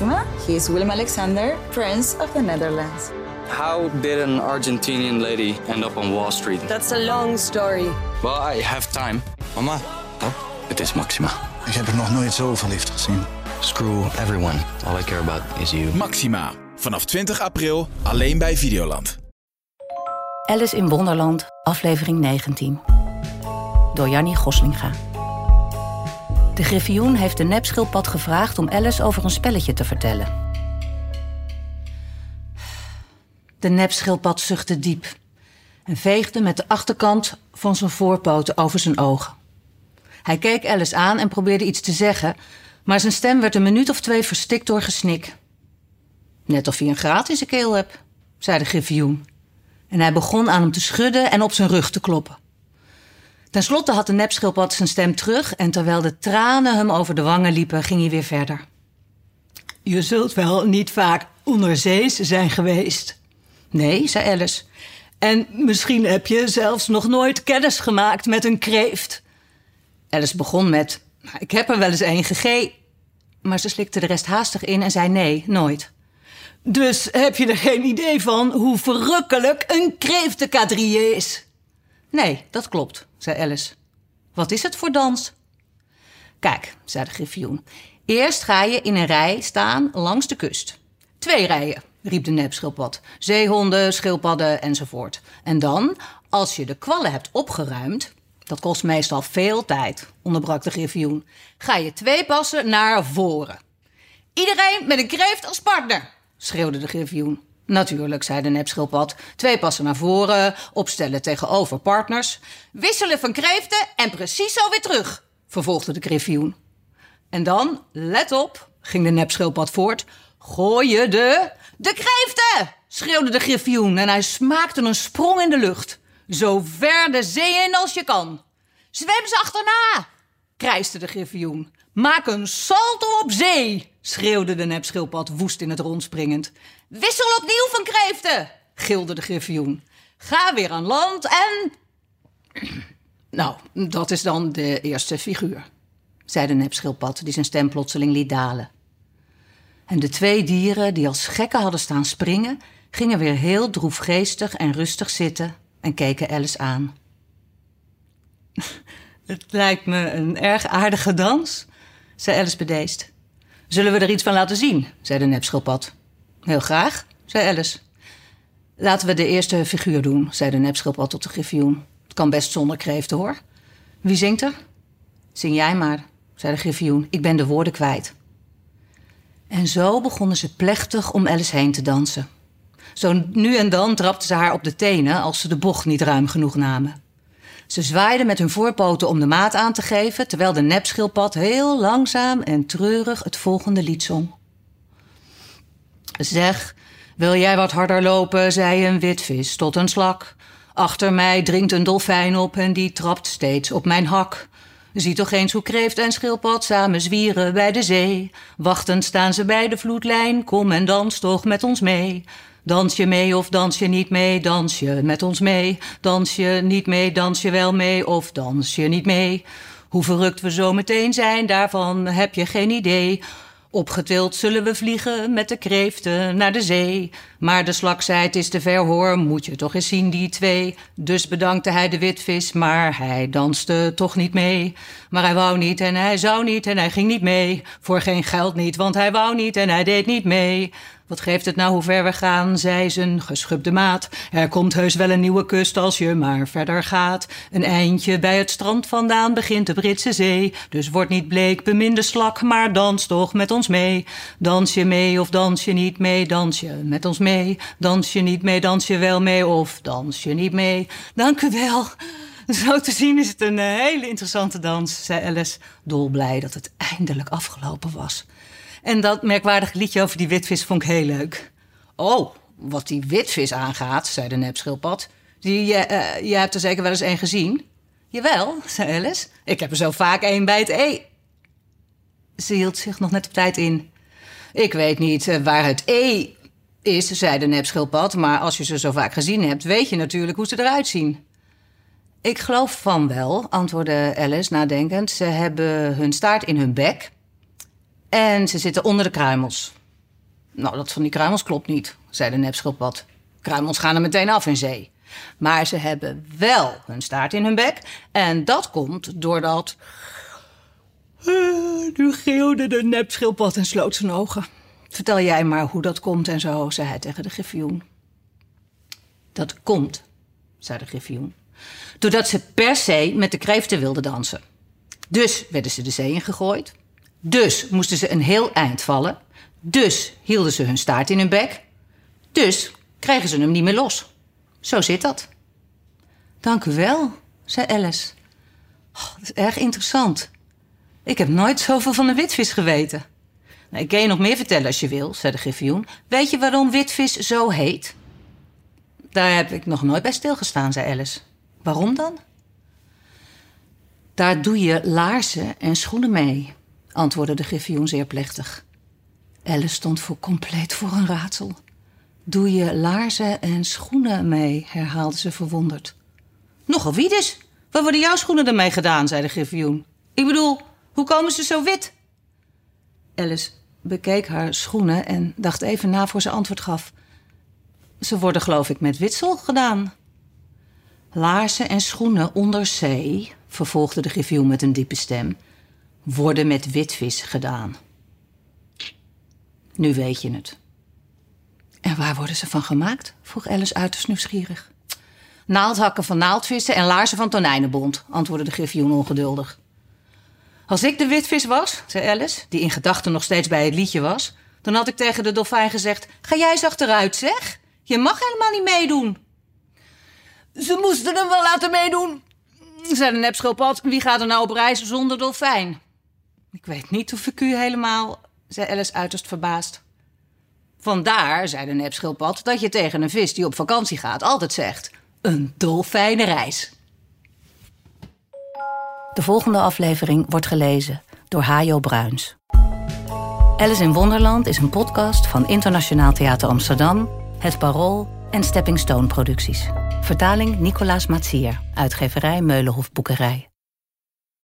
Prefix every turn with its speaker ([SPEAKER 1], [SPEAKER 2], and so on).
[SPEAKER 1] Maxima. He is Willem Alexander, Prince of the Netherlands.
[SPEAKER 2] How did an Argentinian lady end up on Wall Street?
[SPEAKER 3] That's a long story.
[SPEAKER 2] Well, I have time.
[SPEAKER 4] Mama,
[SPEAKER 2] Oh, het is Maxima.
[SPEAKER 4] ik heb er nog nooit zo verliefd gezien.
[SPEAKER 2] Screw everyone. All I care about is you.
[SPEAKER 5] Maxima. Vanaf 20 april alleen bij Videoland.
[SPEAKER 6] Alice in Wonderland, aflevering 19. Door Jannie Goslinga. De griffioen heeft de nepschildpad gevraagd om Alice over een spelletje te vertellen. De nepschildpad zuchtte diep en veegde met de achterkant van zijn voorpoten over zijn ogen. Hij keek Alice aan en probeerde iets te zeggen, maar zijn stem werd een minuut of twee verstikt door gesnik. Net of hij een graat in keel hebt, zei de griffioen. En hij begon aan hem te schudden en op zijn rug te kloppen. Ten slotte had de nepschildpad zijn stem terug en terwijl de tranen hem over de wangen liepen, ging hij weer verder. Je zult wel niet vaak onderzees zijn geweest. Nee, zei Alice. En misschien heb je zelfs nog nooit kennis gemaakt met een kreeft. Alice begon met: Ik heb er wel eens een gegeten. Maar ze slikte de rest haastig in en zei: Nee, nooit. Dus heb je er geen idee van hoe verrukkelijk een kreeftenkadrille is? Nee, dat klopt, zei Alice. Wat is het voor dans? Kijk, zei de griffioen. Eerst ga je in een rij staan langs de kust. Twee rijen, riep de nepschildpad. Zeehonden, schildpadden enzovoort. En dan, als je de kwallen hebt opgeruimd... dat kost meestal veel tijd, onderbrak de griffioen... ga je twee passen naar voren. Iedereen met een kreeft als partner, schreeuwde de griffioen. Natuurlijk, zei de nepschildpad. Twee passen naar voren, opstellen tegenover partners. Wisselen van kreeften en precies zo weer terug, vervolgde de griffioen. En dan, let op, ging de nepschildpad voort. Gooi je de... De kreeften! schreeuwde de griffioen en hij smaakte een sprong in de lucht. Zo ver de zee in als je kan. Zwem ze achterna, krijste de griffioen. Maak een salto op zee, schreeuwde de nepschildpad woest in het rond springend. Wissel opnieuw van kreeften, gilde de griffioen. Ga weer aan land en... Nou, dat is dan de eerste figuur, zei de nepschildpad die zijn stem plotseling liet dalen. En de twee dieren die als gekken hadden staan springen... gingen weer heel droefgeestig en rustig zitten en keken Alice aan. Het lijkt me een erg aardige dans, zei Alice bedeesd. Zullen we er iets van laten zien, zei de nepschildpad. Heel graag, zei Alice. Laten we de eerste figuur doen, zei de nepschildpad tot de griffioen. Het kan best zonder kreeften, hoor. Wie zingt er? Zing jij maar, zei de griffioen. Ik ben de woorden kwijt. En zo begonnen ze plechtig om Alice heen te dansen. Zo nu en dan trapten ze haar op de tenen als ze de bocht niet ruim genoeg namen. Ze zwaaiden met hun voorpoten om de maat aan te geven, terwijl de nepschildpad heel langzaam en treurig het volgende lied zong. Zeg, wil jij wat harder lopen, zei een witvis tot een slak. Achter mij dringt een dolfijn op en die trapt steeds op mijn hak. Zie toch eens hoe kreeft en schildpad samen zwieren bij de zee. Wachtend staan ze bij de vloedlijn, kom en dans toch met ons mee. Dans je mee of dans je niet mee, dans je met ons mee. Dans je niet mee, dans je wel mee of dans je niet mee. Hoe verrukt we zo meteen zijn, daarvan heb je geen idee. Opgetild zullen we vliegen met de kreeften naar de zee. Maar de slak zei, het is te ver hoor, moet je toch eens zien die twee. Dus bedankte hij de witvis, maar hij danste toch niet mee. Maar hij wou niet en hij zou niet en hij ging niet mee. Voor geen geld niet, want hij wou niet en hij deed niet mee. Wat geeft het nou hoe ver we gaan, zei zijn geschubde maat. Er komt heus wel een nieuwe kust als je maar verder gaat. Een eindje bij het strand vandaan begint de Britse zee. Dus word niet bleek, bemin de slak, maar dans toch met ons mee. Dans je mee of dans je niet mee, dans je met ons mee. Dans je niet mee, dans je wel mee of dans je niet mee. Dank u wel. Zo te zien is het een eh, hele interessante dans, zei Alice, dolblij dat het eindelijk afgelopen was. En dat merkwaardige liedje over die witvis vond ik heel leuk. Oh, wat die witvis aangaat, zei de nepschildpad. Die, uh, je hebt er zeker wel eens een gezien? Jawel, zei Alice. Ik heb er zo vaak een bij het E. Ze hield zich nog net op tijd in. Ik weet niet eh, waar het E is, zei de nepschildpad. Maar als je ze zo vaak gezien hebt, weet je natuurlijk hoe ze eruit zien. Ik geloof van wel, antwoordde Alice nadenkend. Ze hebben hun staart in hun bek. En ze zitten onder de kruimels. Nou, dat van die kruimels klopt niet, zei de nepschildpad. Kruimels gaan er meteen af in zee. Maar ze hebben wel hun staart in hun bek. En dat komt doordat... Uh, nu geeuwde de nepschildpad en sloot zijn ogen. Vertel jij maar hoe dat komt en zo, zei hij tegen de griffioen. Dat komt, zei de griffioen, doordat ze per se met de kreeften wilden dansen. Dus werden ze de zee ingegooid. Dus moesten ze een heel eind vallen. Dus hielden ze hun staart in hun bek. Dus kregen ze hem niet meer los. Zo zit dat. Dank u wel, zei Alice. Oh, dat is erg interessant. Ik heb nooit zoveel van de witvis geweten. Nou, ik kan je nog meer vertellen als je wil, zei de griffioen. Weet je waarom witvis zo heet? Daar heb ik nog nooit bij stilgestaan, zei Alice. Waarom dan? Daar doe je laarzen en schoenen mee, antwoordde de griffioen zeer plechtig. Alice stond voor compleet voor een raadsel. Doe je laarzen en schoenen mee, herhaalde ze verwonderd. Nogal wie dus? Wat worden jouw schoenen ermee gedaan, zei de griffioen. Ik bedoel, hoe komen ze zo wit? Alice bekeek haar schoenen en dacht even na voor ze antwoord gaf. Ze worden geloof ik met witsel gedaan. Laarzen en schoenen onder zee, vervolgde de griffioen met een diepe stem, worden met witvis gedaan. Nu weet je het. En waar worden ze van gemaakt? vroeg Alice uiterst nieuwsgierig. Naaldhakken van naaldvissen en laarzen van tonijnenbond, antwoordde de griffioen ongeduldig. Als ik de witvis was, zei Alice, die in gedachten nog steeds bij het liedje was, dan had ik tegen de dolfijn gezegd: Ga jij eens achteruit, zeg? Je mag helemaal niet meedoen. Ze moesten hem wel laten meedoen, zei de nepschildpad. Wie gaat er nou op reis zonder dolfijn? Ik weet niet of ik u helemaal, zei Alice uiterst verbaasd. Vandaar, zei de nepschildpad, dat je tegen een vis die op vakantie gaat altijd zegt: een dolfijnenreis. De volgende aflevering wordt gelezen door Hajo Bruins. Alice in Wonderland is een podcast van Internationaal Theater Amsterdam, Het Parool en Stepping Stone Producties. Vertaling Nicolaas Matsier, uitgeverij Meulenhof Boekerij.